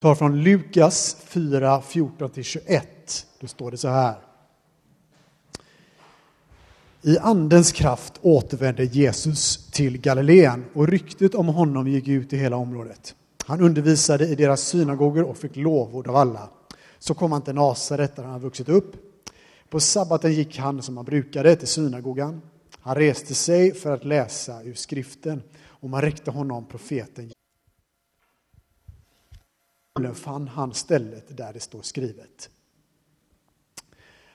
tar från Lukas 4, 14-21. Då står det så här. I andens kraft återvände Jesus till Galileen och ryktet om honom gick ut i hela området. Han undervisade i deras synagogor och fick lovord av alla. Så kom han till Nasaret där han hade vuxit upp. På sabbaten gick han som han brukade till synagogan. Han reste sig för att läsa ur skriften och man räckte honom profeten fann han stället där det står skrivet.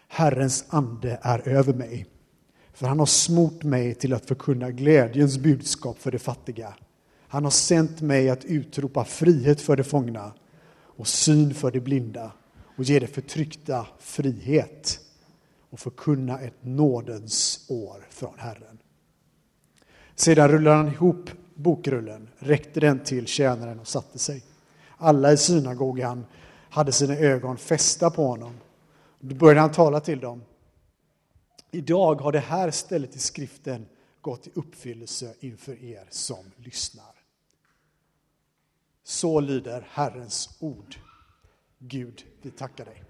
Herrens ande är över mig, för han har smort mig till att förkunna glädjens budskap för de fattiga. Han har sänt mig att utropa frihet för de fångna och syn för de blinda och ge de förtryckta frihet och förkunna ett nådens år från Herren. Sedan rullade han ihop bokrullen, räckte den till tjänaren och satte sig. Alla i synagogan hade sina ögon fästa på honom. Då började han tala till dem. Idag har det här stället i skriften gått i uppfyllelse inför er som lyssnar. Så lyder Herrens ord. Gud, vi tackar dig.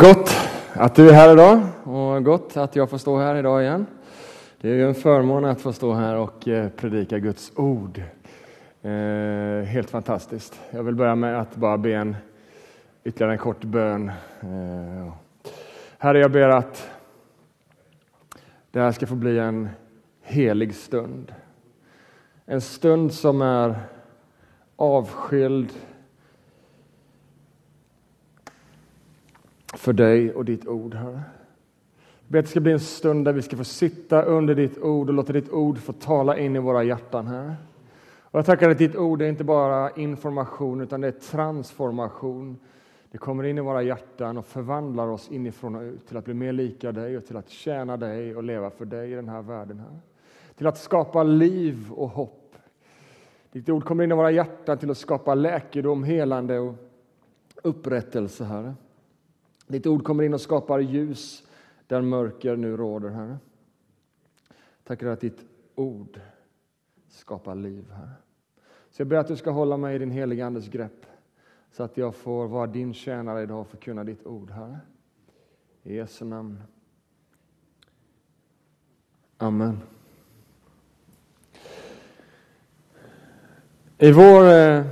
Gott att du är här idag och gott att jag får stå här idag igen. Det är ju en förmån att få stå här och eh, predika Guds ord. Eh, helt fantastiskt. Jag vill börja med att bara be en ytterligare en kort bön. Eh, herre, jag ber att det här ska få bli en helig stund. En stund som är avskild för dig och ditt ord, Herre. Jag ber att det ska bli en stund där vi ska få sitta under ditt ord och låta ditt ord få tala in i våra hjärtan, Herre. Och jag tackar att ditt ord är inte bara information, utan det är transformation. Det kommer in i våra hjärtan och förvandlar oss inifrån och ut till att bli mer lika dig och till att tjäna dig och leva för dig i den här världen. Här. Till att skapa liv och hopp. Ditt ord kommer in i våra hjärtan till att skapa läkedom, helande och upprättelse, Herre. Ditt ord kommer in och skapar ljus där mörker nu råder, Herre. Tackar att ditt ord skapar liv, Herre. Så jag ber att du ska hålla mig i din heliga Andes grepp så att jag får vara din tjänare idag och förkunna ditt ord, Herre. I Jesu namn. Amen. I vår eh,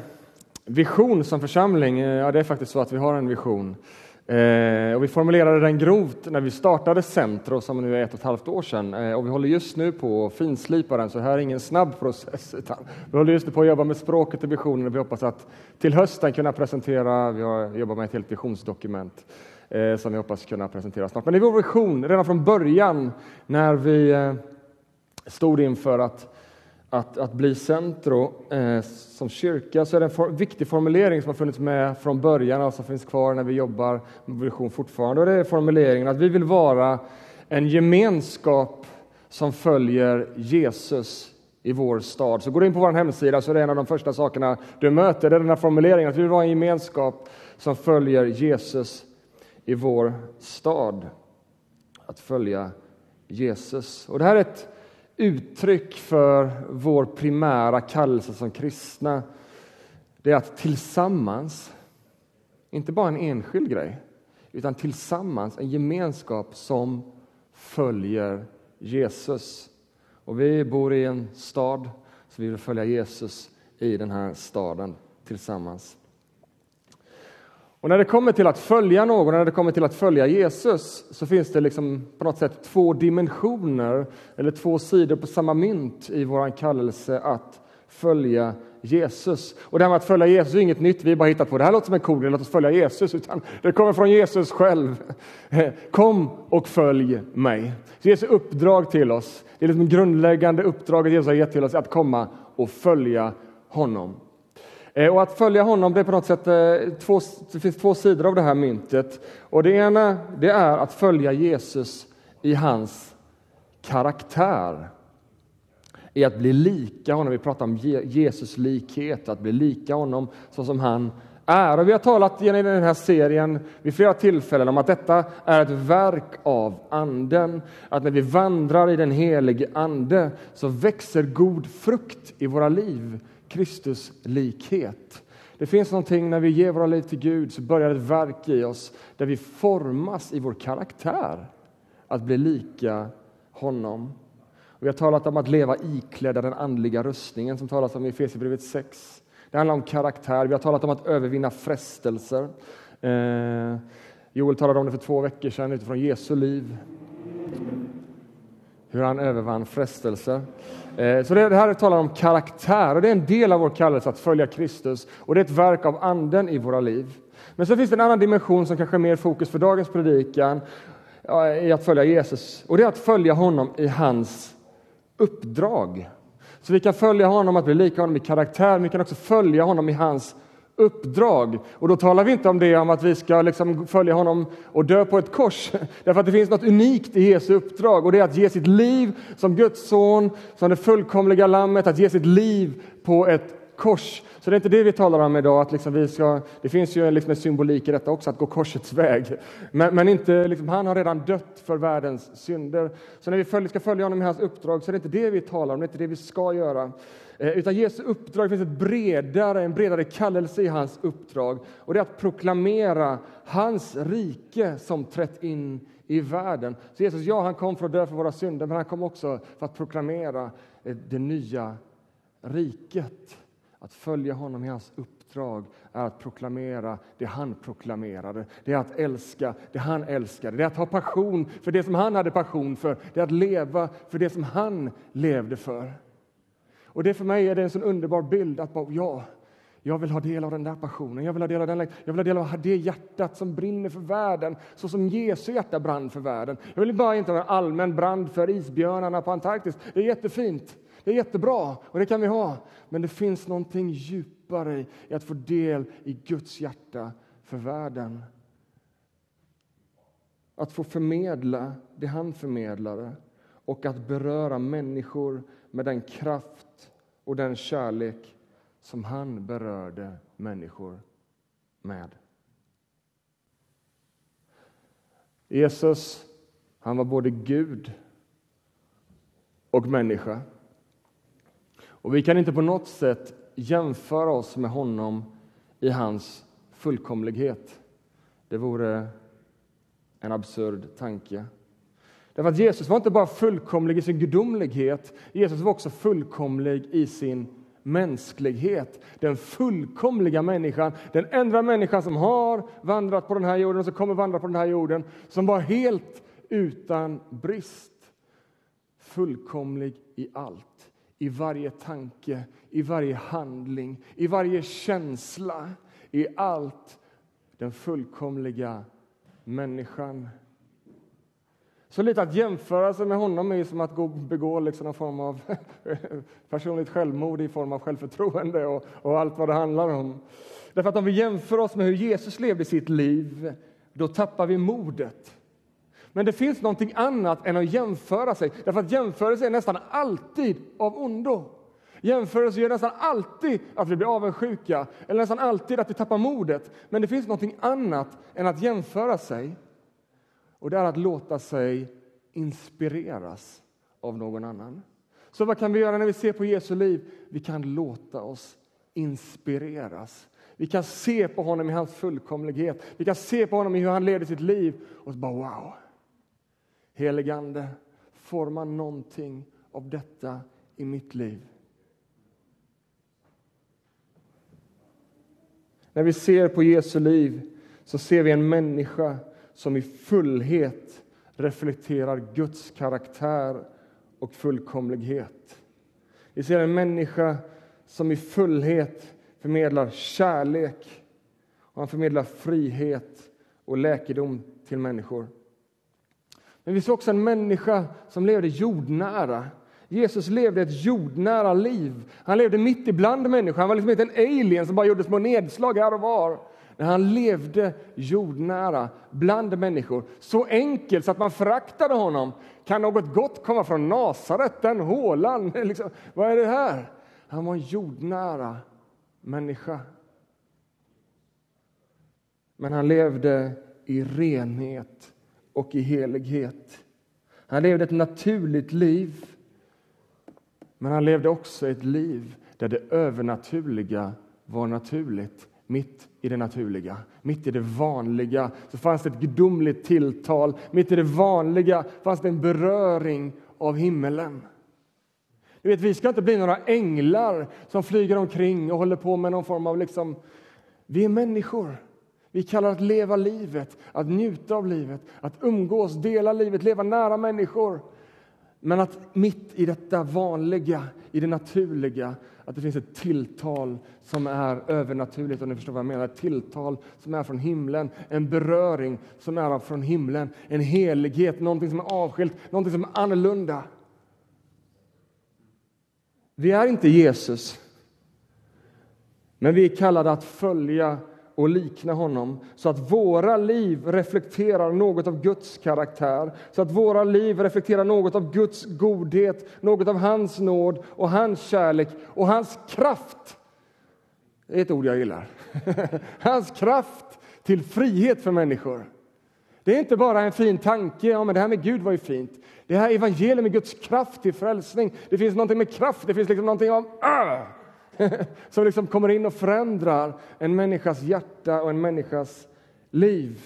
vision som församling, eh, ja det är faktiskt så att vi har en vision. Eh, och vi formulerade den grovt när vi startade Centro, som nu är ett och ett halvt år sedan. Eh, och vi håller just nu på att finslipa den, så det här är ingen snabb process. Utan vi håller just nu på att jobba med språket i visionen och vi hoppas att till hösten kunna presentera, vi har jobbat med ett helt visionsdokument eh, som vi hoppas kunna presentera snart. Men det är vår vision redan från början när vi eh, stod inför att att, att bli centro eh, som kyrka så är det en for, viktig formulering som har funnits med från början och som finns kvar när vi jobbar med vision fortfarande. Och det är formuleringen att vi vill vara en gemenskap som följer Jesus i vår stad. Så går du in på vår hemsida så är det en av de första sakerna du möter, det är den här formuleringen att vi vill vara en gemenskap som följer Jesus i vår stad. Att följa Jesus. Och det här är ett uttryck för vår primära kallelse som kristna, det är att tillsammans, inte bara en enskild grej, utan tillsammans en gemenskap som följer Jesus. Och vi bor i en stad, så vi vill följa Jesus i den här staden tillsammans. Och när det kommer till att följa någon, när det kommer till att följa Jesus, så finns det liksom på något sätt två dimensioner, eller två sidor på samma mynt i vår kallelse att följa Jesus. Och det här med att följa Jesus är inget nytt, vi har bara hittat på det här låter som en cool låt oss följa Jesus, utan det kommer från Jesus själv. Kom och följ mig. Så Jesu uppdrag till oss, det är liksom grundläggande uppdraget Jesus har gett till oss, att komma och följa honom. Eh, och att följa honom, det är på något sätt eh, två, det finns två sidor av det här myntet. Och det ena, det är att följa Jesus i hans karaktär. I att bli lika honom. Vi pratar om Jesus likhet, att bli lika honom så som han är. Och vi har talat i den här serien vid flera tillfällen om att detta är ett verk av Anden. Att när vi vandrar i den helige Ande så växer god frukt i våra liv, Kristus likhet. Det finns någonting när vi ger våra liv till Gud så börjar ett verk i oss där vi formas i vår karaktär att bli lika honom. Och vi har talat om att leva iklädda den andliga rustningen som talas om i Efesierbrevet 6. Det handlar om karaktär. Vi har talat om att övervinna frestelser. Eh, Joel talade om det för två veckor sedan utifrån Jesu liv. Hur han övervann frestelser. Eh, så det här talar om karaktär och det är en del av vår kallelse att följa Kristus och det är ett verk av Anden i våra liv. Men så finns det en annan dimension som kanske är mer fokus för dagens predikan eh, i att följa Jesus och det är att följa honom i hans uppdrag. Så vi kan följa honom, att bli lika honom i karaktär, men vi kan också följa honom i hans uppdrag. Och då talar vi inte om det om att vi ska liksom följa honom och dö på ett kors. Därför att det finns något unikt i Jesu uppdrag och det är att ge sitt liv som Guds son, som det fullkomliga lammet, att ge sitt liv på ett kors. Så det är inte det vi talar om idag. Att liksom vi ska, det finns ju liksom en symbolik i detta också, att gå korsets väg. Men, men inte, liksom, han har redan dött för världens synder. Så när vi följ, ska följa honom i hans uppdrag så är det inte det vi talar om, det är inte det vi ska göra. Eh, utan Jesu uppdrag finns ett bredare, en bredare kallelse i hans uppdrag. Och det är att proklamera hans rike som trätt in i världen. Så Jesus, ja, han kom för att dö för våra synder, men han kom också för att proklamera eh, det nya riket. Att följa honom i hans uppdrag är att proklamera det han proklamerade. Det är att älska det han älskade. Det är att ha passion för det som han hade passion för. Det är att leva för det som han levde för. Och det för mig är det en sån underbar bild att bara, ja, jag vill ha del av den där passionen. Jag vill ha del av, den, jag vill ha del av det hjärtat som brinner för världen, så som Jesu hjärta brann för världen. Jag vill bara inte ha en allmän brand för isbjörnarna på Antarktis. Det är jättefint. Det är jättebra och det kan vi ha. Men det finns någonting djupare i att få del i Guds hjärta för världen. Att få förmedla det han förmedlade och att beröra människor med den kraft och den kärlek som han berörde människor med. Jesus, han var både Gud och människa. Och vi kan inte på något sätt jämföra oss med honom i hans fullkomlighet. Det vore en absurd tanke. Därför att Jesus var inte bara fullkomlig i sin gudomlighet, Jesus var också fullkomlig i sin mänsklighet. Den fullkomliga människan, den enda människan som har vandrat på den här jorden och som kommer vandra på den här jorden, som var helt utan brist. Fullkomlig i allt i varje tanke, i varje handling, i varje känsla, i allt den fullkomliga människan. Så lite att jämföra sig med honom är som att begå liksom någon form av personligt självmord i form av självförtroende och, och allt vad det handlar om. Därför att om vi jämför oss med hur Jesus levde sitt liv, då tappar vi modet. Men det finns någonting annat än att jämföra sig, därför att jämförelse är nästan alltid av ondo. Jämförelse gör nästan alltid att vi blir avundsjuka, eller nästan alltid att vi tappar modet. Men det finns någonting annat än att jämföra sig. Och det är att låta sig inspireras av någon annan. Så vad kan vi göra när vi ser på Jesu liv? Vi kan låta oss inspireras. Vi kan se på honom i hans fullkomlighet. Vi kan se på honom i hur han leder sitt liv och så bara wow. Heligande, forma någonting av detta i mitt liv. När vi ser på Jesu liv så ser vi en människa som i fullhet reflekterar Guds karaktär och fullkomlighet. Vi ser en människa som i fullhet förmedlar kärlek och han förmedlar frihet och läkedom till människor. Men vi ser också en människa som levde jordnära. Jesus levde ett jordnära liv. Han levde mitt ibland människor. Han var liksom inte en alien som bara gjorde små nedslag här och var. När han levde jordnära bland människor. Så enkelt så att man föraktade honom. Kan något gott komma från Nasaret, den hålan? Liksom, vad är det här? Han var en jordnära människa. Men han levde i renhet och i helighet. Han levde ett naturligt liv, men han levde också ett liv där det övernaturliga var naturligt mitt i det naturliga, mitt i det vanliga, så fanns det ett gudomligt tilltal. Mitt i det vanliga fanns det en beröring av himmelen. Du vet, vi ska inte bli några änglar som flyger omkring och håller på med någon form av... Liksom, vi är människor. Vi kallar att leva livet, att njuta av livet, att umgås, dela livet, leva nära människor. Men att mitt i detta vanliga, i det naturliga, att det finns ett tilltal som är övernaturligt, om ni förstår vad jag menar. Ett tilltal som är från himlen, en beröring som är från himlen, en helighet, någonting som är avskilt, någonting som är annorlunda. Vi är inte Jesus, men vi är kallade att följa och likna honom så att våra liv reflekterar något av Guds karaktär, så att våra liv reflekterar något av Guds godhet, något av hans nåd och hans kärlek och hans kraft. Det är ett ord jag gillar. Hans kraft till frihet för människor. Det är inte bara en fin tanke, ja men det här med Gud var ju fint. Det här evangelium är Guds kraft till frälsning. Det finns någonting med kraft, det finns liksom någonting av äh! som liksom kommer in och förändrar en människas hjärta och en människas liv.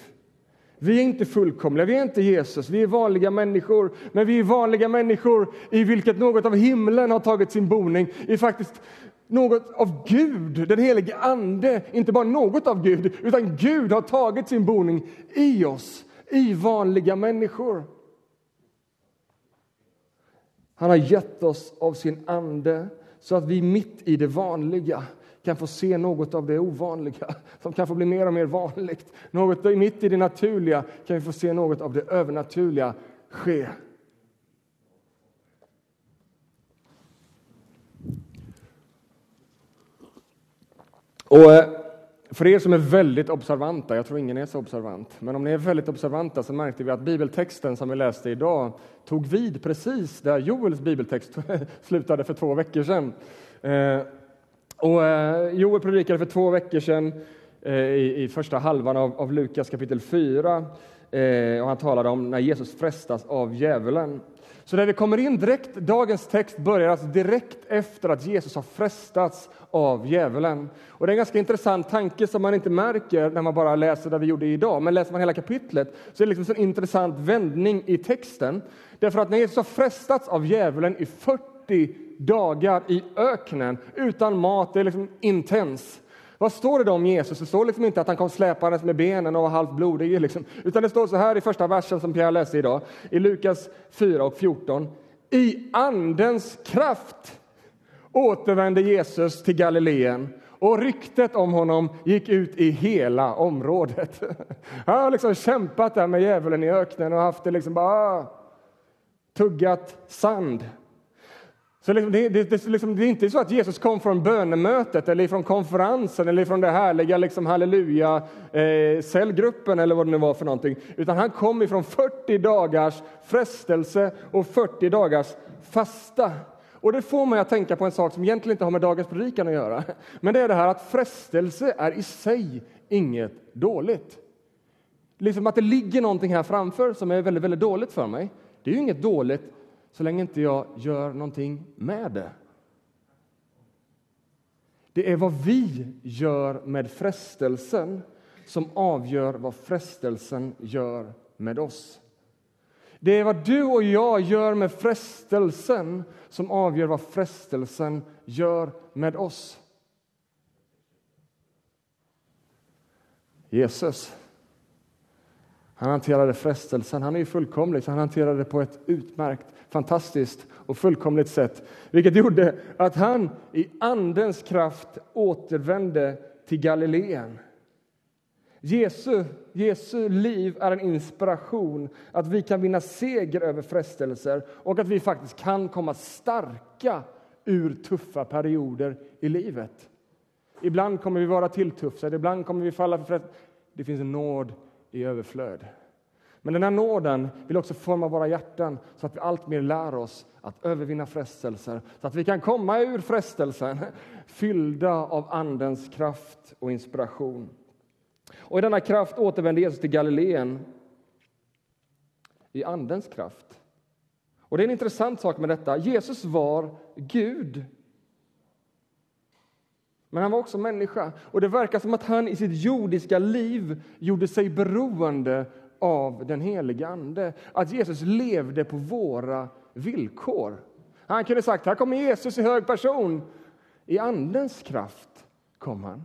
Vi är inte fullkomliga, vi är inte Jesus, vi är vanliga människor. Men vi är vanliga människor i vilket något av himlen har tagit sin boning. I faktiskt något av Gud, den helige Ande. Inte bara något av Gud, utan Gud har tagit sin boning i oss, i vanliga människor. Han har gett oss av sin ande så att vi mitt i det vanliga kan få se något av det ovanliga som kan få bli mer och mer vanligt. Något mitt i det naturliga kan vi få se något av det övernaturliga ske. Och eh, för er som är väldigt observanta, jag tror ingen är så observant, men om ni är väldigt observanta så märkte vi att bibeltexten som vi läste idag tog vid precis där Joels bibeltext slutade för två veckor sedan. Eh, och eh, Joel predikade för två veckor sedan eh, i, första halvan av, av Lukas kapitel 4 och han talade om när Jesus frestas av djävulen. Så när vi kommer in direkt, dagens text börjar alltså direkt efter att Jesus har frestats av djävulen. Och det är en ganska intressant tanke som man inte märker när man bara läser det vi gjorde idag. Men läser man hela kapitlet så är det liksom en intressant vändning i texten. Därför att när Jesus har frestats av djävulen i 40 dagar i öknen utan mat, det är liksom intens. Vad står det då om Jesus? Det står liksom inte att han kom släpandes med benen och var halvt blodig, liksom. utan det står så här i första versen som Pierre läste idag, i Lukas 4 och 14. I Andens kraft återvände Jesus till Galileen och ryktet om honom gick ut i hela området. Han har liksom kämpat där med djävulen i öknen och haft det liksom bara tuggat sand. Så liksom, det, det, det, liksom, det, är inte så att Jesus kom från bönemötet eller från konferensen eller från det härliga liksom, halleluja eh, cellgruppen eller vad det nu var för någonting. Utan han kom ifrån 40 dagars frestelse och 40 dagars fasta. Och det får mig att tänka på en sak som egentligen inte har med dagens predikan att göra. Men det är det här att frestelse är i sig inget dåligt. Liksom att det ligger någonting här framför som är väldigt, väldigt dåligt för mig. Det är ju inget dåligt så länge inte jag gör någonting med det. Det är vad vi gör med frestelsen som avgör vad frestelsen gör med oss. Det är vad du och jag gör med frestelsen som avgör vad frestelsen gör med oss. Jesus han hanterade frestelsen. Han är ju fullkomlig, så han hanterade det på ett utmärkt, fantastiskt och fullkomligt sätt. Vilket gjorde att han i Andens kraft återvände till Galileen. Jesu, Jesu liv är en inspiration att vi kan vinna seger över frestelser och att vi faktiskt kan komma starka ur tuffa perioder i livet. Ibland kommer vi vara tilltufsade, ibland kommer vi falla för frestelser. Det finns en nåd i överflöd. Men den här nåden vill också forma våra hjärtan så att vi alltmer lär oss att övervinna frestelser, så att vi kan komma ur frestelsen fyllda av Andens kraft och inspiration. Och i denna kraft återvände Jesus till Galileen i Andens kraft. Och det är en intressant sak med detta. Jesus var Gud. Men han var också människa. Och det verkar som att han i sitt jordiska liv gjorde sig beroende av den helige Ande. Att Jesus levde på våra villkor. Han kunde sagt, här kommer Jesus i hög person. I Andens kraft kom han.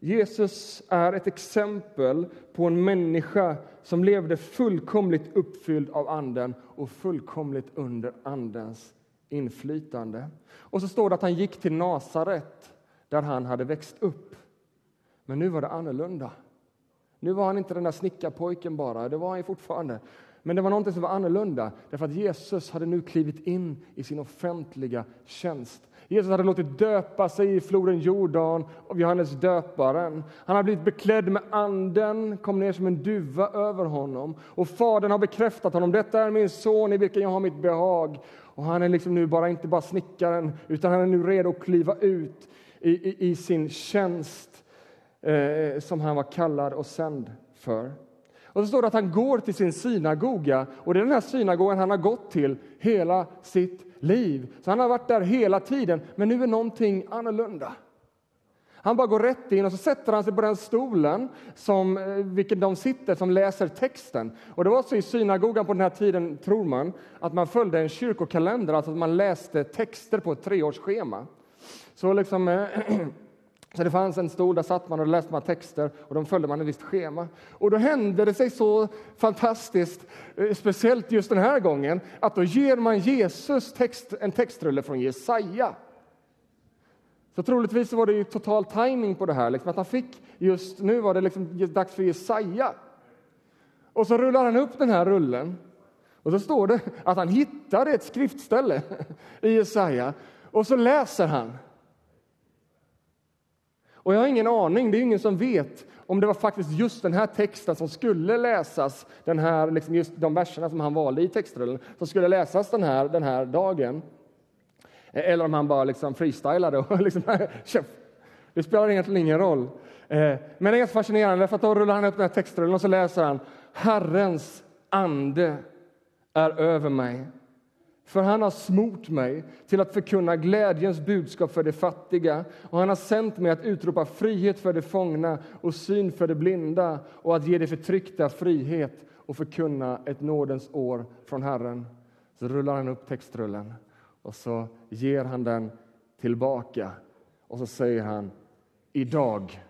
Jesus är ett exempel på en människa som levde fullkomligt uppfylld av Anden och fullkomligt under Andens inflytande. Och så står det att han gick till Nasaret, där han hade växt upp. Men nu var det annorlunda. Nu var han inte den där snickarpojken bara, det var han fortfarande. Men det var någonting som var annorlunda, därför att Jesus hade nu klivit in i sin offentliga tjänst. Jesus hade låtit döpa sig i floden Jordan av Johannes döparen. Han hade blivit beklädd med Anden, kom ner som en duva över honom. Och Fadern har bekräftat honom. Detta är min son i vilken jag har mitt behag. Och han är liksom nu bara inte bara snickaren, utan han är nu redo att kliva ut i, i, i sin tjänst eh, som han var kallad och sänd för. Och så står det att han går till sin synagoga och det är den här synagogan han har gått till hela sitt liv. Så han har varit där hela tiden, men nu är någonting annorlunda. Han bara går rätt in och så sätter han sig på den stolen som eh, vilken de sitter som läser texten. Och det var så i synagogan på den här tiden, tror man, att man följde en kyrkokalender, alltså att man läste texter på ett treårsschema. Så liksom eh, Så det fanns en stol, där satt man och läste man texter och de följde man ett visst schema. Och då hände det sig så fantastiskt, eh, speciellt just den här gången, att då ger man Jesus text, en textrulle från Jesaja. Så troligtvis var det ju total timing på det här, liksom att han fick just nu var det liksom dags för Jesaja. Och så rullar han upp den här rullen och så står det att han hittade ett skriftställe i Jesaja och så läser han och jag har ingen aning, det är ingen som vet om det var faktiskt just den här texten som skulle läsas, den här, liksom just de verserna som han valde i textrullen, som skulle läsas den här, den här dagen. Eller om han bara liksom freestylade och liksom, det spelar egentligen ingen roll. Eh, men det är ganska fascinerande, för att då rullar han upp den här textrullen och så läser han Herrens ande är över mig för han har smort mig till att förkunna glädjens budskap för de fattiga och han har sänt mig att utropa frihet för de fångna och syn för de blinda och att ge de förtryckta frihet och förkunna ett nådens år från Herren. Så rullar han upp textrullen och så ger han den tillbaka och så säger han idag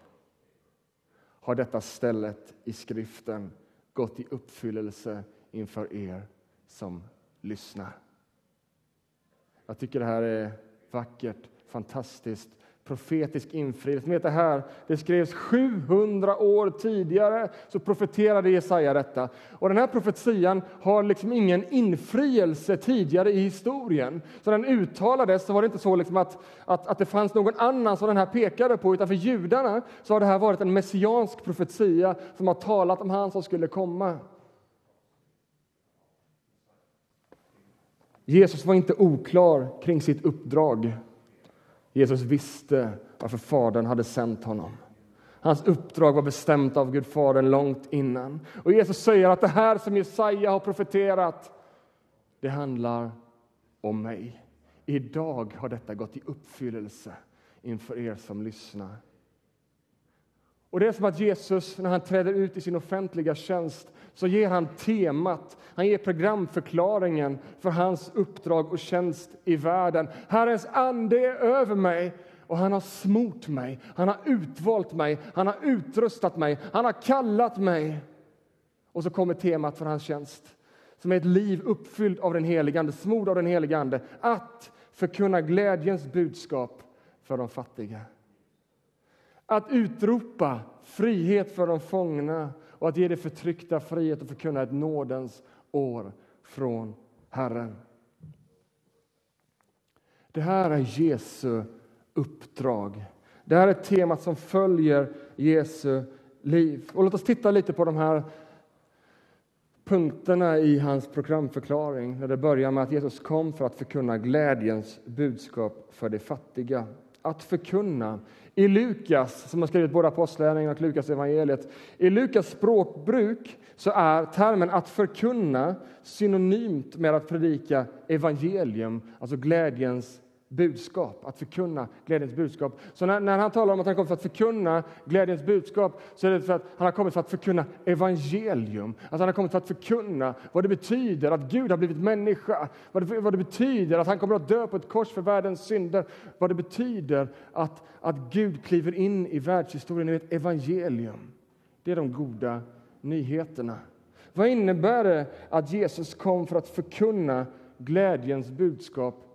har detta stället i skriften gått i uppfyllelse inför er som lyssnar. Jag tycker det här är vackert, fantastiskt, profetisk infrielse. det här, det skrevs 700 år tidigare, så profeterade Jesaja detta. Och den här profetian har liksom ingen infrielse tidigare i historien. Så den uttalades så var det inte så liksom att, att, att det fanns någon annan som den här pekade på, utan för judarna så har det här varit en messiansk profetia som har talat om han som skulle komma. Jesus var inte oklar kring sitt uppdrag. Jesus visste varför Fadern hade sänt honom. Hans uppdrag var bestämt av Gud Fadern långt innan. Och Jesus säger att det här som Jesaja har profeterat, det handlar om mig. Idag har detta gått i uppfyllelse inför er som lyssnar. Och Det är som att Jesus, när han träder ut i sin offentliga tjänst, så ger han temat, han ger programförklaringen för hans uppdrag och tjänst i världen. Herrens ande är över mig och han har smort mig, han har utvalt mig, han har utrustat mig, han har kallat mig. Och så kommer temat för hans tjänst, som är ett liv uppfyllt av den helige Ande, smord av den helige Ande, att förkunna glädjens budskap för de fattiga. Att utropa frihet för de fångna och att ge det förtryckta frihet och förkunna ett nådens år från Herren. Det här är Jesu uppdrag. Det här är temat som följer Jesu liv. Och låt oss titta lite på de här punkterna i hans programförklaring. När det börjar med att Jesus kom för att förkunna glädjens budskap för de fattiga. Att förkunna. I Lukas, som har skrivit både Apostlagärningarna och Lukas evangeliet, i Lukas språkbruk så är termen att förkunna synonymt med att predika evangelium, alltså glädjens budskap, att förkunna glädjens budskap. Så när, när, han talar om att han kommit för att förkunna glädjens budskap så är det för att han har kommit för att förkunna evangelium. Att han har kommit för att förkunna vad det betyder att Gud har blivit människa. Vad det, vad det betyder att han kommer att dö på ett kors för världens synder. Vad det betyder att, att Gud kliver in i världshistorien i ett evangelium. Det är de goda nyheterna. Vad innebär det att Jesus kom för att förkunna glädjens budskap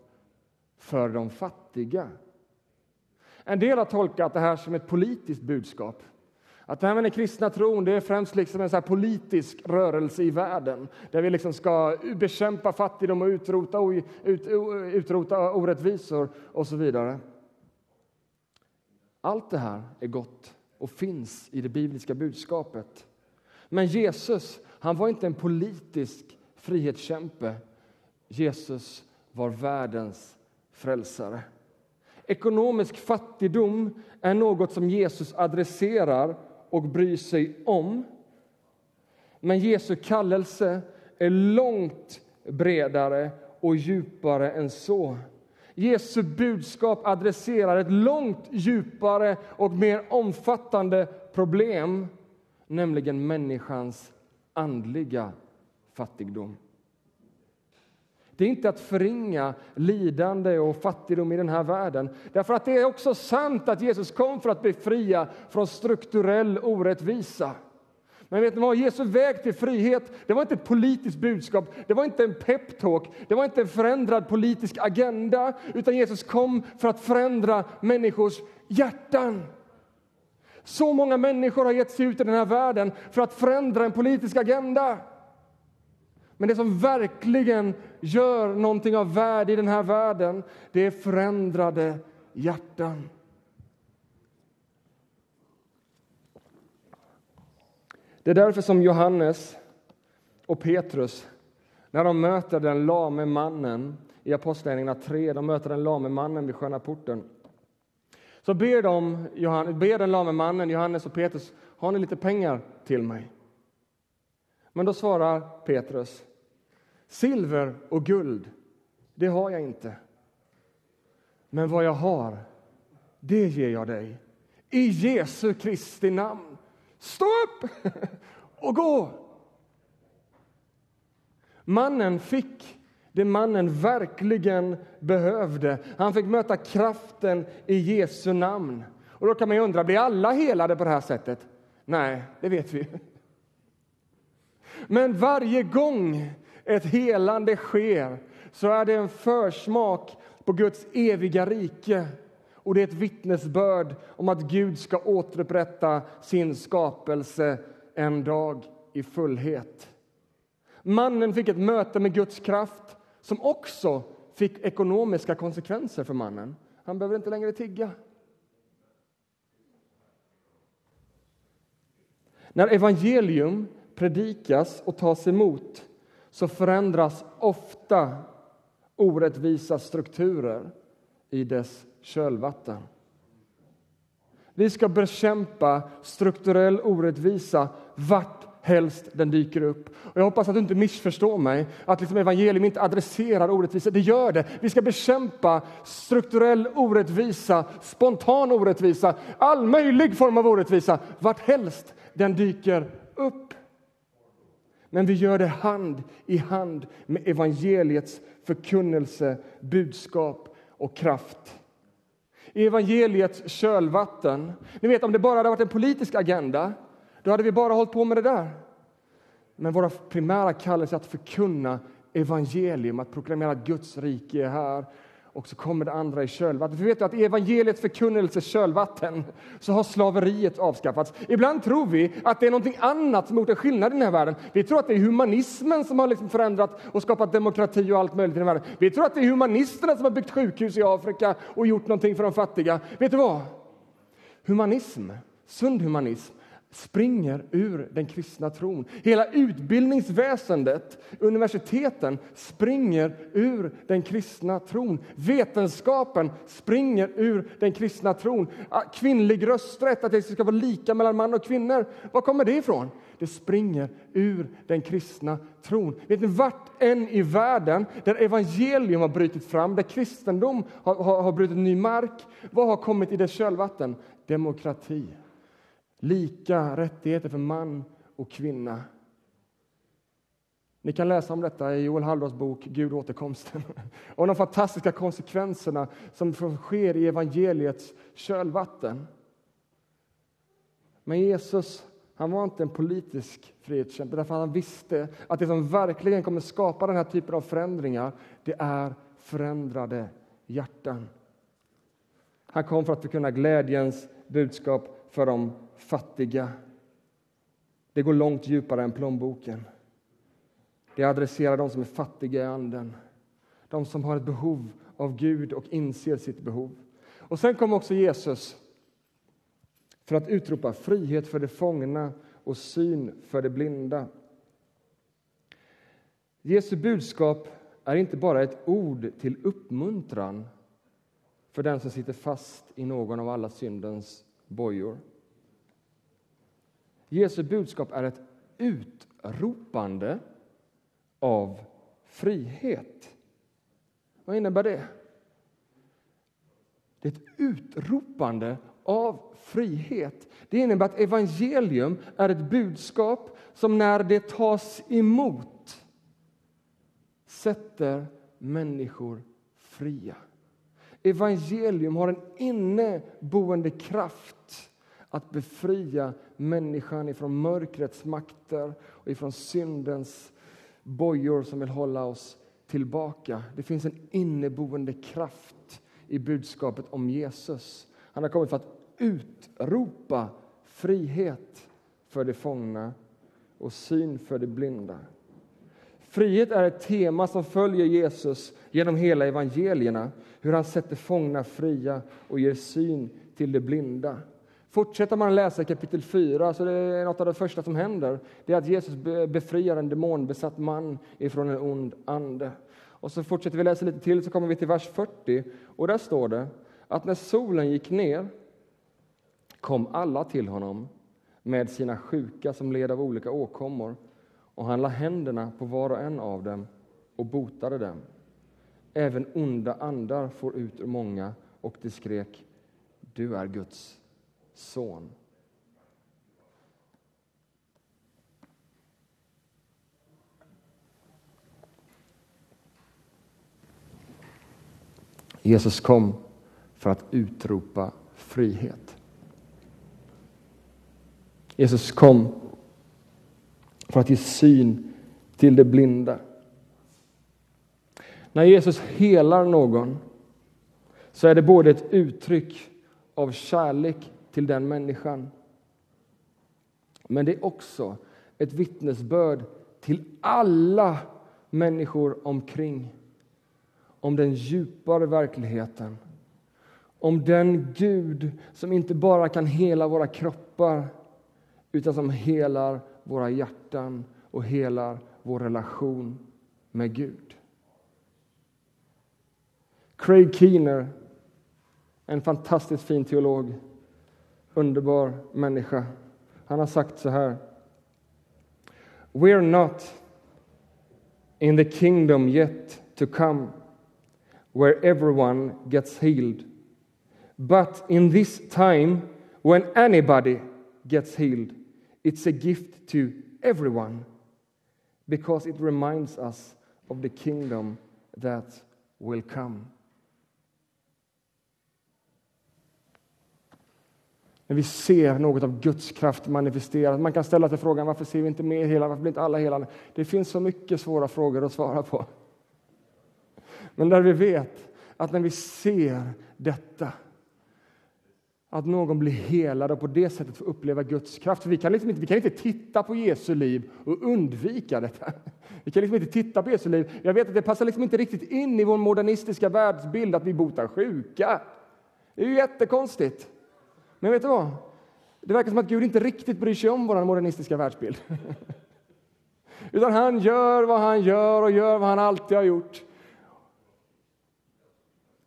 för de fattiga. En del har tolkat det här som ett politiskt budskap. Att det här med den kristna tron det är främst liksom en så politisk rörelse i världen där vi liksom ska bekämpa fattigdom och utrota, ut, utrota orättvisor och så vidare. Allt det här är gott och finns i det bibliska budskapet. Men Jesus han var inte en politisk frihetskämpe. Jesus var världens frälsare. Ekonomisk fattigdom är något som Jesus adresserar och bryr sig om. Men Jesu kallelse är långt bredare och djupare än så. Jesu budskap adresserar ett långt djupare och mer omfattande problem nämligen människans andliga fattigdom. Det är inte att förringa lidande och fattigdom i den här världen. Därför att det är också sant att Jesus kom för att befria från strukturell orättvisa. Men vet ni vad? Jesu väg till frihet det var inte ett politiskt budskap, det var inte en peptalk, det var inte en förändrad politisk agenda, utan Jesus kom för att förändra människors hjärtan. Så många människor har gett sig ut i den här världen för att förändra en politisk agenda. Men det som verkligen gör någonting av värde i den här världen, det är förändrade hjärtan. Det är därför som Johannes och Petrus, när de möter den lame mannen i Apostlagärningarna 3, de möter den lame mannen vid Sköna porten, så ber, de, ber den lame mannen, Johannes och Petrus, har ni lite pengar till mig? Men då svarar Petrus, silver och guld, det har jag inte. Men vad jag har, det ger jag dig. I Jesu Kristi namn. Stå upp och gå! Mannen fick det mannen verkligen behövde. Han fick möta kraften i Jesu namn. Och Då kan man undra, blir alla helade på det här sättet? Nej, det vet vi. Men varje gång ett helande sker så är det en försmak på Guds eviga rike och det är ett vittnesbörd om att Gud ska återupprätta sin skapelse en dag i fullhet. Mannen fick ett möte med Guds kraft som också fick ekonomiska konsekvenser för mannen. Han behöver inte längre tigga. När evangelium predikas och tas emot så förändras ofta orättvisa strukturer i dess kölvatten. Vi ska bekämpa strukturell orättvisa vart helst den dyker upp. Och jag hoppas att du inte missförstår mig, att liksom evangelium inte adresserar orättvisa. Det gör det. Vi ska bekämpa strukturell orättvisa, spontan orättvisa, all möjlig form av orättvisa, vart helst den dyker upp. Men vi gör det hand i hand med evangeliets förkunnelse, budskap och kraft. I evangeliets kölvatten, ni vet om det bara hade varit en politisk agenda, då hade vi bara hållit på med det där. Men våra primära kallelse är att förkunna evangelium, att proklamera att Guds rike är här och så kommer det andra i kölvattnet. För vet du att i evangeliets förkunnelse kölvatten så har slaveriet avskaffats. Ibland tror vi att det är någonting annat som har gjort en skillnad i den här världen. Vi tror att det är humanismen som har liksom förändrat och skapat demokrati och allt möjligt i den här världen. Vi tror att det är humanisterna som har byggt sjukhus i Afrika och gjort någonting för de fattiga. Vet du vad? Humanism, sund humanism, springer ur den kristna tron. Hela utbildningsväsendet, universiteten, springer ur den kristna tron. Vetenskapen springer ur den kristna tron. Ah, kvinnlig rösträtt, att det ska vara lika mellan man och kvinnor. Var kommer det ifrån? Det springer ur den kristna tron. Vet ni, vart än i världen där evangelium har brutit fram, där kristendom har, har, har brutit ny mark, vad har kommit i dess kölvatten? Demokrati. Lika rättigheter för man och kvinna. Ni kan läsa om detta i Joel Halldors bok Gud återkomsten. Om de fantastiska konsekvenserna som sker i evangeliets kölvatten. Men Jesus han var inte en politisk frihetskämpe därför han visste att det som verkligen kommer skapa den här typen av förändringar det är förändrade hjärtan. Han kom för att förkunna glädjens budskap för de fattiga. Det går långt djupare än plånboken. Det adresserar de som är fattiga i anden, de som har ett behov av Gud och inser sitt behov. Och sen kom också Jesus för att utropa frihet för de fångna och syn för de blinda. Jesu budskap är inte bara ett ord till uppmuntran för den som sitter fast i någon av alla syndens bojor. Jesu budskap är ett utropande av frihet. Vad innebär det? Det är ett utropande av frihet. Det innebär att evangelium är ett budskap som när det tas emot sätter människor fria. Evangelium har en inneboende kraft att befria människan ifrån mörkrets makter och ifrån syndens bojor som vill hålla oss tillbaka. Det finns en inneboende kraft i budskapet om Jesus. Han har kommit för att utropa frihet för de fångna och syn för de blinda. Frihet är ett tema som följer Jesus genom hela evangelierna. Hur han sätter fångna fria och ger syn till de blinda. Fortsätter man läsa kapitel 4 så det är något av det första som händer. Det är att Jesus befriar en demonbesatt man ifrån en ond ande. Och så fortsätter vi läsa lite till så kommer vi till vers 40 och där står det att när solen gick ner kom alla till honom med sina sjuka som led av olika åkommor och han la händerna på var och en av dem och botade dem. Även onda andar får ut ur många och de skrek Du är Guds son. Jesus kom för att utropa frihet. Jesus kom för att ge syn till de blinda. När Jesus helar någon så är det både ett uttryck av kärlek till den människan. Men det är också ett vittnesbörd till alla människor omkring om den djupare verkligheten. Om den Gud som inte bara kan hela våra kroppar utan som helar våra hjärtan och helar vår relation med Gud. Craig Keener, en fantastiskt fin teolog, underbar människa. Han har sagt så här. We're not in the kingdom yet to come where everyone gets healed. But in this time when anybody gets healed, it's a gift to everyone because it reminds us of the kingdom that will come. När vi ser något av Guds kraft manifesterat. Man kan ställa sig frågan varför ser vi inte mer hela, varför blir inte alla hela? Det finns så mycket svåra frågor att svara på. Men där vi vet att när vi ser detta att någon blir helad och på det sättet får uppleva Guds kraft. vi kan, liksom inte, vi kan inte titta på Jesu liv och undvika detta. Vi kan liksom inte titta på Jesu liv. Jag vet att det passar liksom inte riktigt in i vår modernistiska världsbild att vi botar sjuka. Det är ju jättekonstigt. Men vet du vad? Det verkar som att Gud inte riktigt bryr sig om vår modernistiska världsbild. Utan han gör vad han gör och gör vad han alltid har gjort.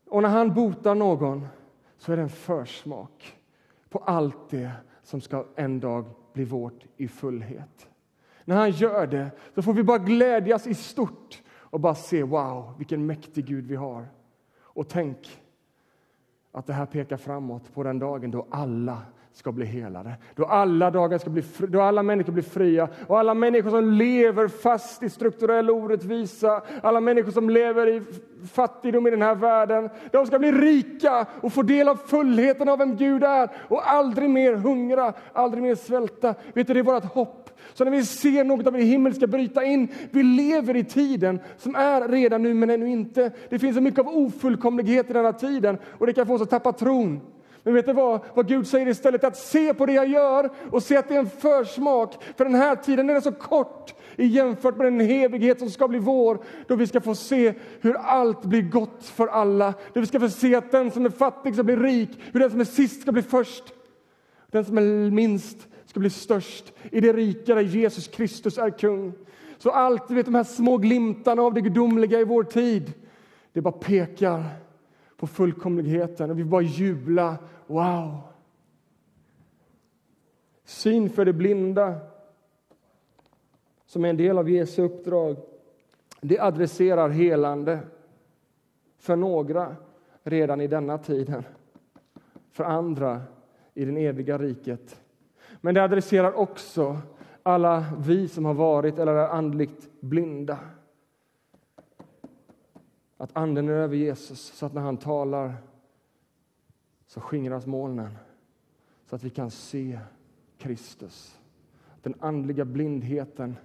Och när han botar någon så är det en försmak på allt det som ska en dag bli vårt i fullhet. När han gör det så får vi bara glädjas i stort och bara se wow, vilken mäktig Gud vi har. Och tänk att det här pekar framåt på den dagen då alla ska bli helade. Då alla, dagar ska bli, då alla människor blir fria och alla människor som lever fast i strukturell orättvisa, alla människor som lever i fattigdom i den här världen, de ska bli rika och få del av fullheten av vem Gud är och aldrig mer hungra, aldrig mer svälta. Vet du, det är vårt hopp. Så när vi ser något av det himmelska bryta in, vi lever i tiden som är redan nu men ännu inte. Det finns så mycket av ofullkomlighet i denna tiden och det kan få oss att tappa tron. Men vet du vad? Vad Gud säger istället att se på det jag gör och se att det är en försmak. För den här tiden den är så kort jämfört med den evighet som ska bli vår. Då vi ska få se hur allt blir gott för alla. Då vi ska få se att den som är fattig ska bli rik. Hur den som är sist ska bli först. Den som är minst ska bli störst i det rika där Jesus Kristus är kung. Så allt, vet, de här små glimtarna av det gudomliga i vår tid, det bara pekar på fullkomligheten och vi bara jubla. Wow! Syn för de blinda, som är en del av Jesu uppdrag, det adresserar helande för några redan i denna tiden, för andra i det eviga riket. Men det adresserar också alla vi som har varit eller är andligt blinda. Att anden är över Jesus, så att när han talar så skingras molnen så att vi kan se Kristus. Den andliga blindheten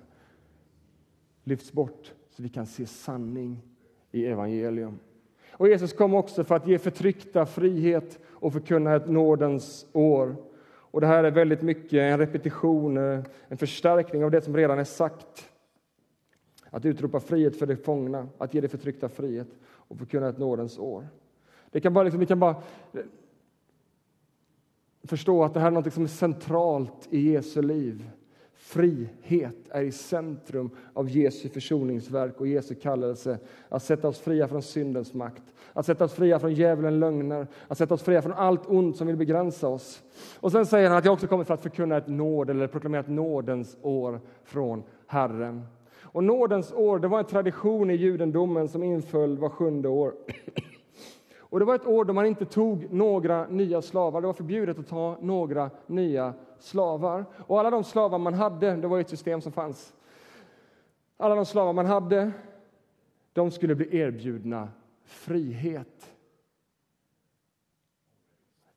lyfts bort så vi kan se sanning i evangelium. Och Jesus kom också för att ge förtryckta frihet och förkunna ett nådens år. Och Det här är väldigt mycket en repetition, eh, en förstärkning av det som redan är sagt. Att utropa frihet för de fångna, att ge de förtryckta frihet och förkunna ett nådens år. Det kan bara, liksom, vi kan bara eh, förstå att det här är något som är centralt i Jesu liv. Frihet är i centrum av Jesu försoningsverk och Jesu kallelse att sätta oss fria från syndens makt, att sätta oss fria från djävulen lögner, att sätta oss fria från allt ont som vill begränsa oss. Och sen säger han att jag också kommit för att förkunna ett nåd eller proklamera ett nådens år från Herren. Och nådens år det var en tradition i judendomen som inföll var sjunde år. Och Det var ett år då man inte tog några nya slavar. Det var förbjudet att ta några nya slavar. Och alla de slavar man hade, det var ett system som fanns. Alla de slavar man hade, de skulle bli erbjudna frihet.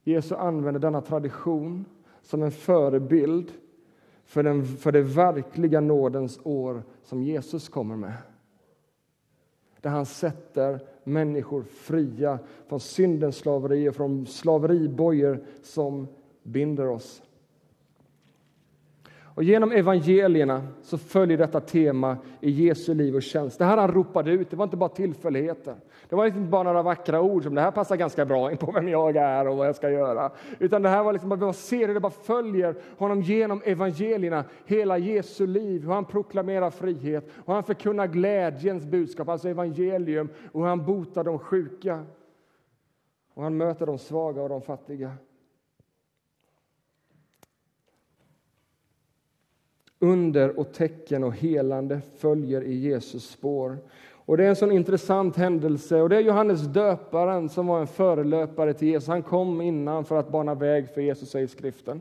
Jesus använde denna tradition som en förebild för, den, för det verkliga nådens år som Jesus kommer med. Där han sätter människor fria från syndens slaveri och från slaveribojor som binder oss. Och genom evangelierna så följer detta tema i Jesu liv och tjänst. Det här han ropade ut, det var inte bara tillfälligheter. Det var inte bara några vackra ord som det här passar ganska bra in på vem jag är och vad jag ska göra. Utan det här var liksom man ser hur det bara följer honom genom evangelierna, hela Jesu liv, hur han proklamerar frihet, hur han förkunnar glädjens budskap, alltså evangelium, och hur han botar de sjuka. Och han möter de svaga och de fattiga. Under och tecken och helande följer i Jesus spår. Och Det är en sån intressant händelse. och Det är Johannes döparen som var en förelöpare till Jesus. Han kom innan för att bana väg för Jesus, säger skriften.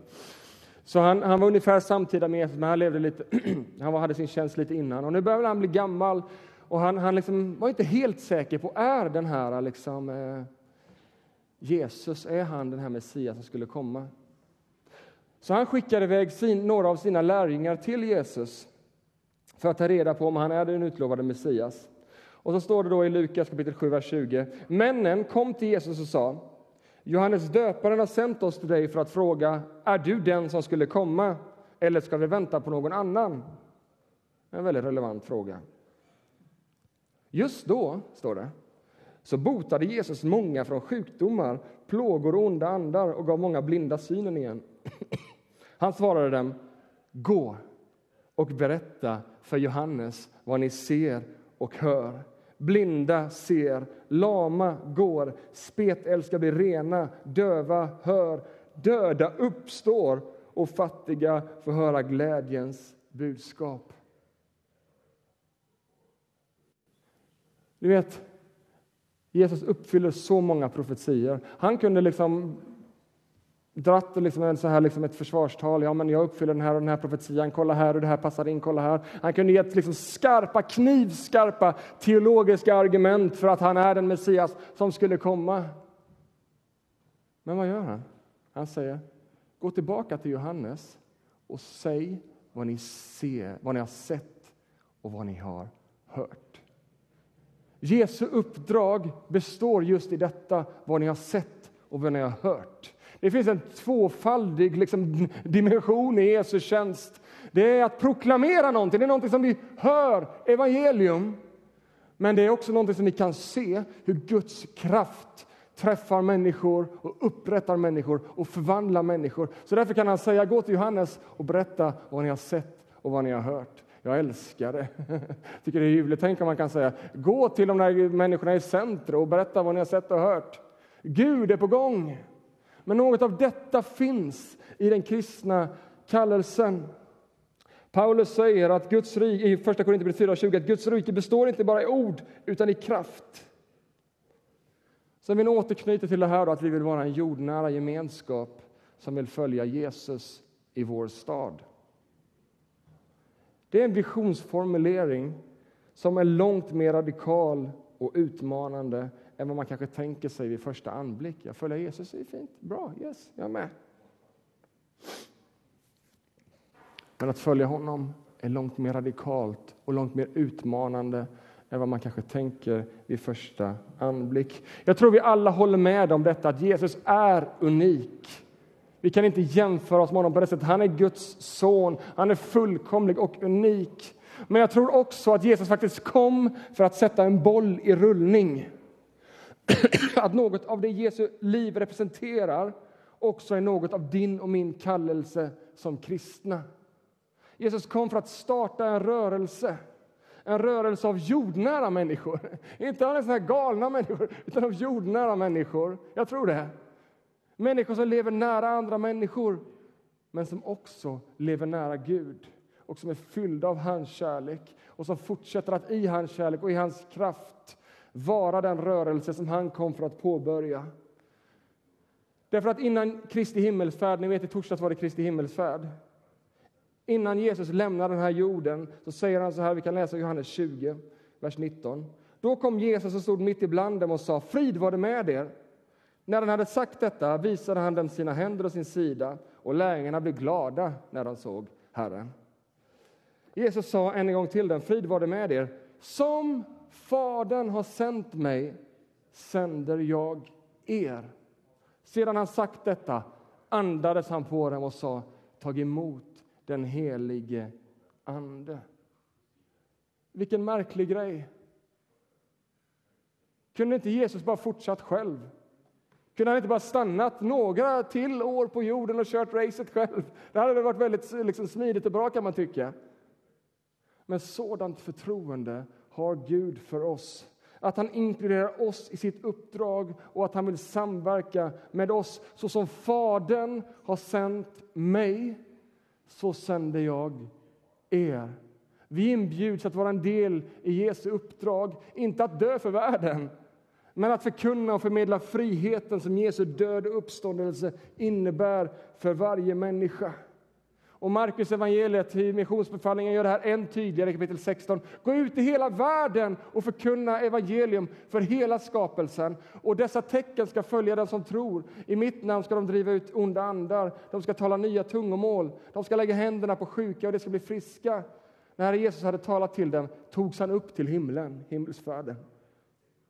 Så han, han var ungefär samtida med Jesus, men han, levde lite, han hade sin tjänst lite innan. Och Nu börjar han bli gammal och han, han liksom var inte helt säker på är den här liksom, eh, Jesus, är han den här Messias som skulle komma? Så han skickade iväg sin, några av sina lärjungar till Jesus för att ta reda på om han är den utlovade Messias. Och så står det då i Lukas kapitel 7, vers 20. Männen kom till Jesus och sa Johannes döparen har sänt oss till dig för att fråga är du den som skulle komma eller ska vi vänta på någon annan? En väldigt relevant fråga. Just då, står det, så botade Jesus många från sjukdomar, plågor och onda andar och gav många blinda synen igen. Han svarade dem, gå och berätta för Johannes vad ni ser och hör. Blinda ser, lama går, spetälska blir rena, döva hör, döda uppstår och fattiga får höra glädjens budskap. Du vet, Jesus uppfyller så många profetier. Han kunde liksom dratt liksom en så här liksom ett försvarstal. Ja, men jag uppfyller den här och den här profetian. Kolla här och det här passar in. Kolla här. Han kunde gett liksom skarpa, knivskarpa teologiska argument för att han är den Messias som skulle komma. Men vad gör han? Han säger gå tillbaka till Johannes och säg vad ni ser, vad ni har sett och vad ni har hört. Jesu uppdrag består just i detta, vad ni har sett och vad ni har hört. Det finns en tvåfaldig liksom, dimension i Jesu tjänst. Det är att proklamera någonting, det är någonting som vi hör, evangelium. Men det är också någonting som vi kan se, hur Guds kraft träffar människor och upprättar människor och förvandlar människor. Så därför kan han säga, gå till Johannes och berätta vad ni har sett och vad ni har hört. Jag älskar det. tycker det är ljuvligt. Tänk om man kan säga, gå till de där människorna i centrum och berätta vad ni har sett och hört. Gud är på gång. Men något av detta finns i den kristna kallelsen. Paulus säger att Guds rike, i 1 Korinthierbrevet 4.20 att Guds rike består inte bara i ord utan i kraft. Sen vill jag återknyta till det här då, att vi vill vara en jordnära gemenskap som vill följa Jesus i vår stad. Det är en visionsformulering som är långt mer radikal och utmanande än vad man kanske tänker sig vid första anblick. Jag följer Jesus, det är fint, bra, yes, jag är med. Men att följa honom är långt mer radikalt och långt mer utmanande än vad man kanske tänker vid första anblick. Jag tror vi alla håller med om detta, att Jesus är unik. Vi kan inte jämföra oss med honom på det sättet. Han är Guds son, han är fullkomlig och unik. Men jag tror också att Jesus faktiskt kom för att sätta en boll i rullning. att något av det Jesu liv representerar också är något av din och min kallelse som kristna. Jesus kom för att starta en rörelse, en rörelse av jordnära människor. Inte av här galna människor, utan av jordnära människor. Jag tror det. Människor som lever nära andra människor, men som också lever nära Gud och som är fyllda av hans kärlek och som fortsätter att i hans kärlek och i hans kraft vara den rörelse som han kom för att påbörja. Därför att innan Kristi himmelsfärd, ni vet i torsdags var det Kristi himmelsfärd. Innan Jesus lämnar den här jorden så säger han så här, vi kan läsa Johannes 20, vers 19. Då kom Jesus och stod mitt ibland dem och sa, frid var det med er. När han hade sagt detta visade han dem sina händer och sin sida och lärjungarna blev glada när de såg Herren. Jesus sa än en gång till dem, frid var det med er. Som Fadern har sänt mig sänder jag er. Sedan han sagt detta andades han på dem och sa, tag emot den helige Ande. Vilken märklig grej! Kunde inte Jesus bara fortsatt själv? Kunde han inte bara stannat några till år på jorden och kört racet själv? Det hade väl varit väldigt liksom, smidigt och bra kan man tycka. Men sådant förtroende har Gud för oss. Att han inkluderar oss i sitt uppdrag och att han vill samverka med oss. Så som Fadern har sänt mig, så sänder jag er. Vi inbjuds att vara en del i Jesu uppdrag, inte att dö för världen men att förkunna och förmedla friheten som Jesu död och uppståndelse innebär för varje människa. Och Markus evangeliet i missionsbefallningen gör det här än tydligare i kapitel 16. Gå ut i hela världen och förkunna evangelium för hela skapelsen. Och dessa tecken ska följa den som tror. I mitt namn ska de driva ut onda andar, de ska tala nya tungomål, de ska lägga händerna på sjuka och de ska bli friska. När Jesus hade talat till dem togs han upp till himlen, himmelsfärden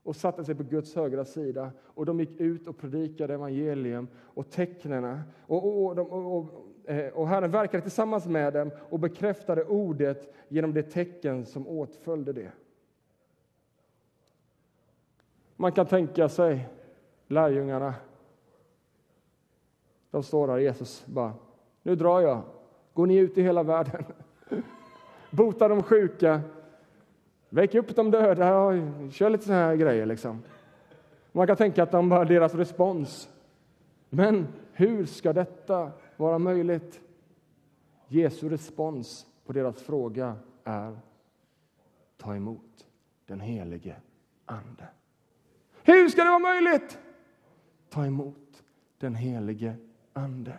och satte sig på Guds högra sida. Och de gick ut och predikade evangelium och tecknena. Och, och, och, och, Eh, och Herren verkade tillsammans med dem och bekräftade ordet genom det tecken som åtföljde det. Man kan tänka sig lärjungarna. De står där, Jesus bara, nu drar jag. Går ni ut i hela världen? Bota de sjuka, Väck upp de döda kör lite såna här grejer. Liksom. Man kan tänka att de bara, deras respons. Men hur ska detta vara möjligt? Jesu respons på deras fråga är ta emot den helige Ande. Hur ska det vara möjligt? Ta emot den helige Ande.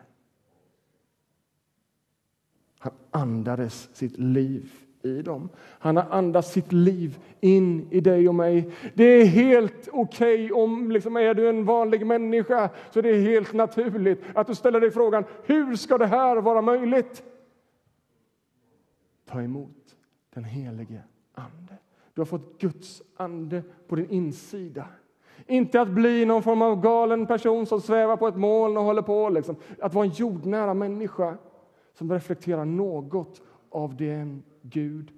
Han andades sitt liv i dem. Han har andats sitt liv in i dig och mig. Det är helt okej okay om liksom, är du en vanlig människa så det är helt naturligt att du ställer dig frågan hur ska det här vara möjligt? Ta emot den helige Ande. Du har fått Guds ande på din insida. Inte att bli någon form av galen person som svävar på ett moln och håller på. Liksom. Att vara en jordnära människa som reflekterar något av den Gud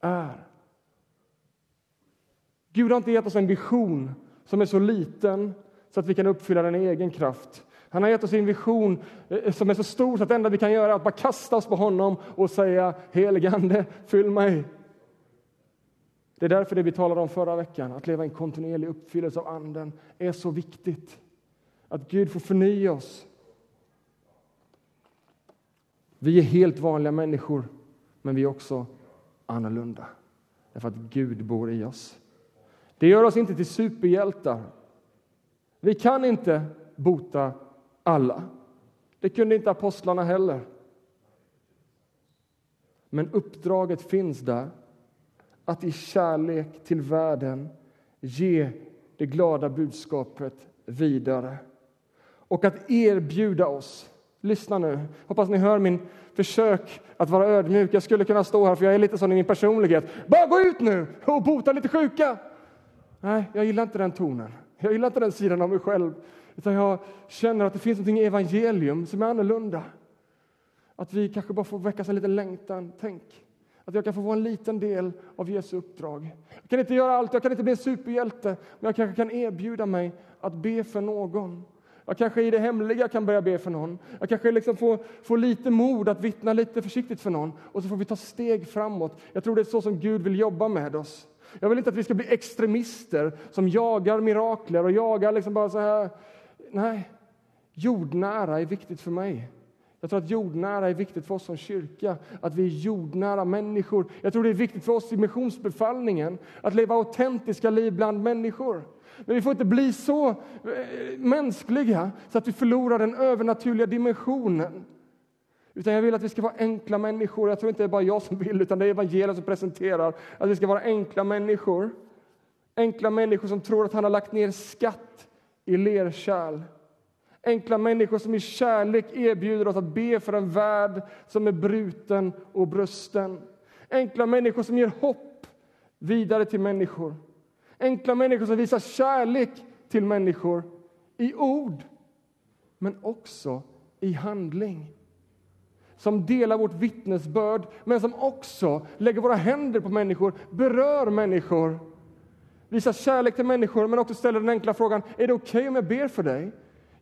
är. Gud har inte gett oss en vision som är så liten så att vi kan uppfylla den i egen kraft. Han har gett oss en vision eh, som är så stor så att det enda vi kan göra är att bara kasta oss på honom och säga heligande, fyll mig. Det är därför det vi talade om förra veckan, att leva i en kontinuerlig uppfyllelse av Anden, är så viktigt. Att Gud får förnya oss. Vi är helt vanliga människor, men vi är också annorlunda. Därför att Gud bor i oss. Det gör oss inte till superhjältar. Vi kan inte bota alla. Det kunde inte apostlarna heller. Men uppdraget finns där att i kärlek till världen ge det glada budskapet vidare och att erbjuda oss Lyssna nu. Hoppas ni hör min försök att vara ödmjuk. Jag skulle kunna stå här, för jag är lite sån i min personlighet. Bara gå ut nu och bota lite sjuka! Nej, jag gillar inte den tonen. Jag gillar inte den sidan av mig själv. Utan jag känner att det finns något i evangelium som är annorlunda. Att vi kanske bara får väcka en liten längtan. Tänk att jag kan få vara en liten del av Jesu uppdrag. Jag kan inte göra allt, jag kan inte bli en superhjälte, men jag kanske kan erbjuda mig att be för någon jag kanske i det hemliga kan börja be för någon. Jag kanske liksom får, får lite mod att vittna lite försiktigt för någon. Och så får vi ta steg framåt. Jag tror det är så som Gud vill jobba med oss. Jag vill inte att vi ska bli extremister som jagar mirakler och jagar liksom bara så här. Nej, jordnära är viktigt för mig. Jag tror att jordnära är viktigt för oss som kyrka, att vi är jordnära människor. Jag tror det är viktigt för oss i missionsbefallningen att leva autentiska liv bland människor. Men vi får inte bli så eh, mänskliga så att vi förlorar den övernaturliga dimensionen. Utan jag vill att vi ska vara enkla människor. Jag tror inte det är bara jag som vill, utan det är evangeliet som presenterar att vi ska vara enkla människor. Enkla människor som tror att han har lagt ner skatt i lerkärl. Enkla människor som i kärlek erbjuder oss att be för en värld som är bruten och brusten. Enkla människor som ger hopp vidare till människor. Enkla människor som visar kärlek till människor i ord, men också i handling. Som delar vårt vittnesbörd, men som också lägger våra händer på människor, berör människor. Visar kärlek till människor, men också ställer den enkla frågan, är det okej okay om jag ber för dig?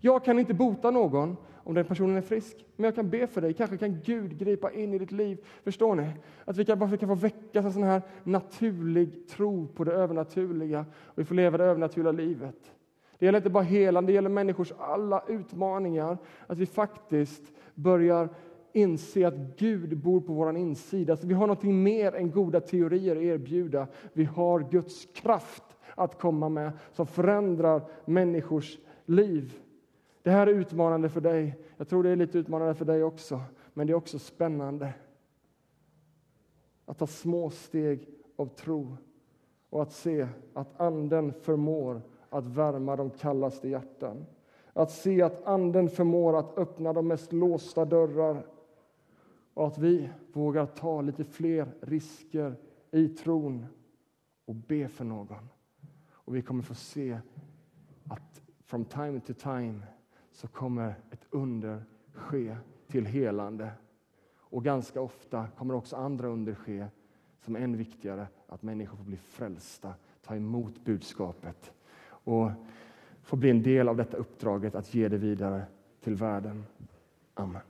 Jag kan inte bota någon om den personen är frisk, men jag kan be för dig. Kanske kan Gud gripa in i ditt liv. Förstår ni? Att vi kan, bara kan få väcka en sån här naturlig tro på det övernaturliga och vi får leva det övernaturliga livet. Det gäller inte bara helande, det gäller människors alla utmaningar. Att vi faktiskt börjar inse att Gud bor på vår insida. Alltså vi har något mer än goda teorier att erbjuda. Vi har Guds kraft att komma med som förändrar människors liv. Det här är utmanande för dig. Jag tror det är lite utmanande för dig också. Men det är också spännande. Att ta små steg av tro och att se att Anden förmår att värma de kallaste hjärtan. Att se att Anden förmår att öppna de mest låsta dörrar och att vi vågar ta lite fler risker i tron och be för någon. Och vi kommer få se att from time to time så kommer ett under ske till helande. Och ganska ofta kommer också andra under ske som är än viktigare, att människor får bli frälsta, ta emot budskapet och få bli en del av detta uppdraget att ge det vidare till världen. Amen.